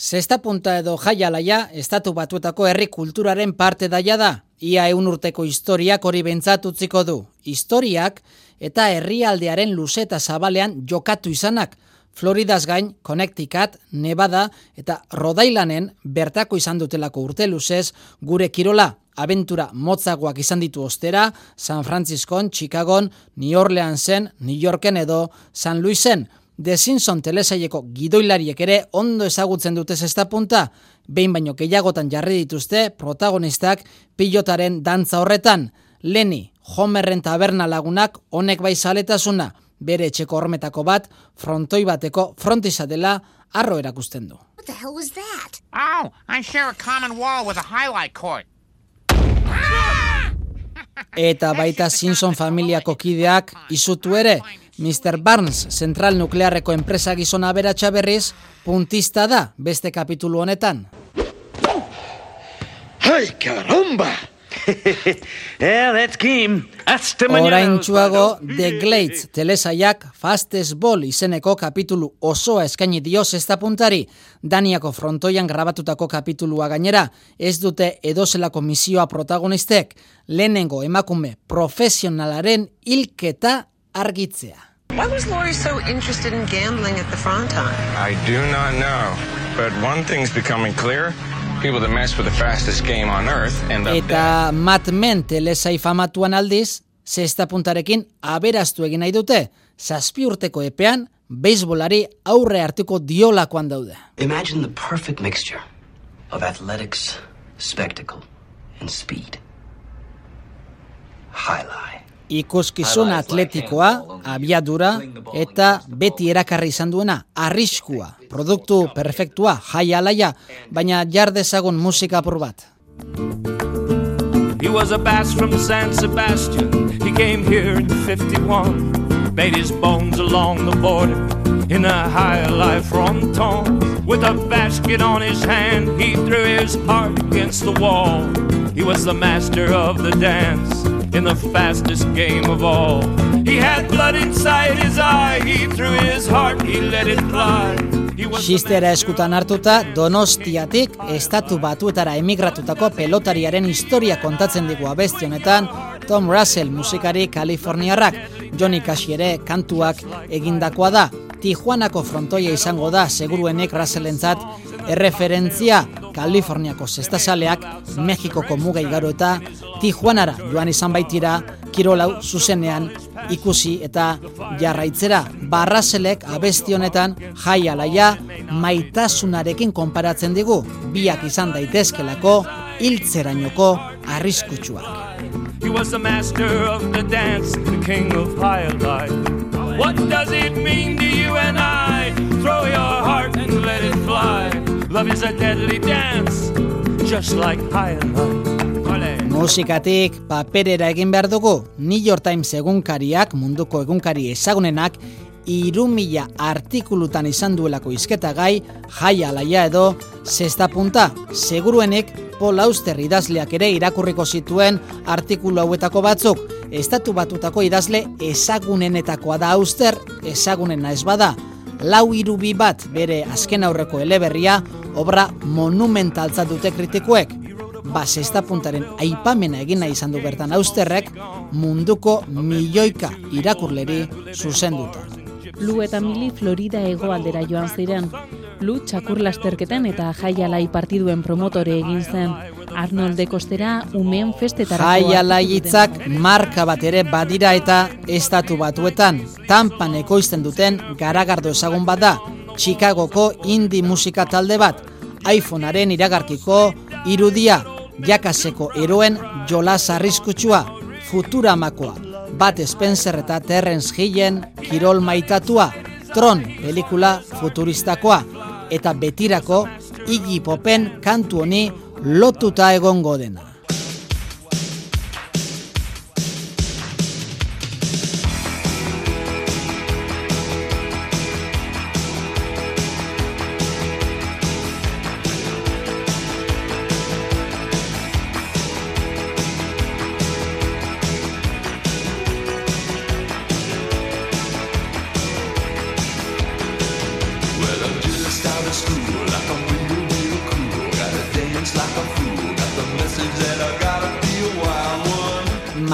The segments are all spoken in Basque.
Zesta punta edo jaialaia, estatu batuetako herri kulturaren parte daia da. Ia eun urteko historiak hori bentzatutziko du. Historiak eta herrialdearen luzeta zabalean jokatu izanak. Floridaz gain, Connecticut, Nevada eta Rodailanen bertako izan dutelako urte luzez gure kirola. Aventura motzagoak izan ditu ostera, San Francisco, Chicago, New Orleansen, New Yorken edo San Luisen. The Simpson telesaieko gidoilariek ere ondo ezagutzen dute zesta punta, behin baino gehiagotan jarri dituzte protagonistak pilotaren dantza horretan. Leni, Homerren taberna lagunak honek bai zaletasuna, bere etxeko hormetako bat, frontoi bateko frontiza dela arro erakusten du. What the hell was that? Oh, I share a common wall with a highlight court. Eta baita Simpson familiako kideak izutu ere, Mr. Barnes zentral nuklearreko enpresa gizona beratxa berriz, puntista da beste kapitulu honetan. ¡Ay, caramba! yeah, that's Kim. Hasta Orain txuago, The Glades telesaiak Fastest Ball izeneko kapitulu osoa eskaini dio zesta puntari. Daniako frontoian grabatutako kapitulua gainera, ez dute edozelako misioa protagonistek, lehenengo emakume profesionalaren hilketa argitzea. Why was Laurie so interested in gambling at the Fronton? I do not know, but one thing's becoming clear. People that mess with the fastest game on earth end up. Eta Mad Men telesai famatuan aldiz, zesta puntarekin aberaztu egin nahi dute, zazpi urteko epean, beisbolari aurre hartuko diolakoan daude. Imagine the perfect mixture of athletics, spectacle, and speed. Highlight. Ikuskizun atletikoa, abiadura eta beti erakarri izan duena, arriskua, produktu perfektua, jai alaia, baina jar dezagun musika apur bat. He was a bass from San Sebastian. He came here in 51. Made his bones along the border in a high life from Tom. With a basket on his hand, he threw his heart against the wall. He was the master of the dance in the fastest game of all. He had blood inside his eye, he threw his heart, he let it fly. Xistera eskutan hartuta, donostiatik estatu batuetara emigratutako pelotariaren historia kontatzen digu abesti honetan, Tom Russell musikari Kaliforniarrak, Johnny Cash ere kantuak egindakoa da. Tijuanako frontoia izango da seguruenek Russellentzat erreferentzia Kaliforniako zestasaleak Mexikoko muga igaro eta Tijuanara joan izan baitira kirolau zuzenean ikusi eta jarraitzera barraselek abesti honetan jai alaia maitasunarekin konparatzen digu biak izan daitezkelako hiltzerainoko arriskutsuak. He was the master of the dance, the king of high life. What does it mean Love is a deadly dance, just like high life. Ole. Musikatik paperera egin behar dugu, New York Times egunkariak, munduko egunkari ezagunenak, iru mila artikulutan izan duelako izketa gai, jai alaia edo, zesta punta, seguruenek Paul Auster idazleak ere irakurriko zituen artikulu hauetako batzuk. Estatu batutako idazle ezagunenetakoa da Auster, ezagunena ez bada. Lau irubi bat bere azken aurreko eleberria, obra monumentaltzat dute kritikuek. Ba, puntaren aipamena egin nahi izan du bertan Austerrek, munduko milioika irakurleri zuzenduta. Lu eta Mili Florida hegoaldera joan ziren. Lu txakur lasterketen eta jaialai partiduen promotore egin zen. Arnold de Kostera umeen festetarako Jai hartu alaiitzak ziren. marka bat ere badira eta estatu batuetan. Tampan ekoizten duten garagardo ezagun bat da. Chicagoko indie musika talde bat. iPhonearen iragarkiko irudia. Jakaseko eroen jolas arriskutsua. Futuramakoa. Bat Spencer eta Terrence Hillen kirol maitatua. Tron pelikula futuristakoa. Eta betirako Iggy Popen kantu honi lotuta egongo dena.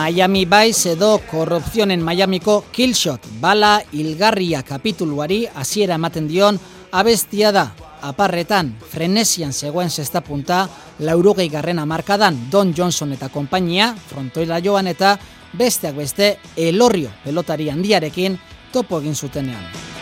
Miami Vice edo korrupzionen Miamiko Killshot, bala hilgarria kapituluari hasiera ematen dion abestia da. Aparretan, frenesian zegoen zesta punta, laurogei garren amarkadan Don Johnson eta konpainia, frontoila joan eta besteak beste elorrio pelotari handiarekin topo egin zutenean.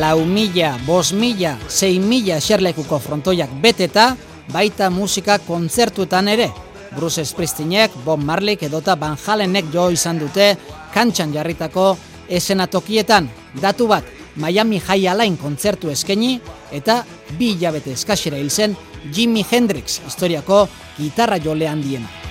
Lau mila, bos mila, zei mila eserlekuko frontoiak beteta, baita musika kontzertuetan ere. Bruce Springsteenek, Bob Marley edota Van Halenek jo izan dute kantxan jarritako esenatokietan. Datu bat, Miami High Alain kontzertu eskaini eta bi hilabete eskasera hil zen Jimi Hendrix historiako gitarra jolean diena.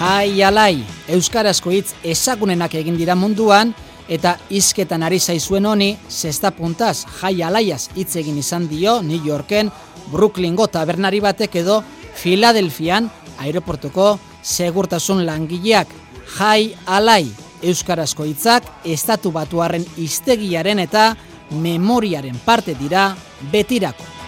Jai alai, Euskarazko hitz ezagunenak egin dira munduan, eta izketan ari zaizuen honi, zesta puntaz, jai alaiaz hitz egin izan dio New Yorken, Brooklyngo tabernari batek edo Filadelfian, aeroportuko segurtasun langileak. Jai alai, Euskarazko hitzak estatu batuaren iztegiaren eta memoriaren parte dira betirako.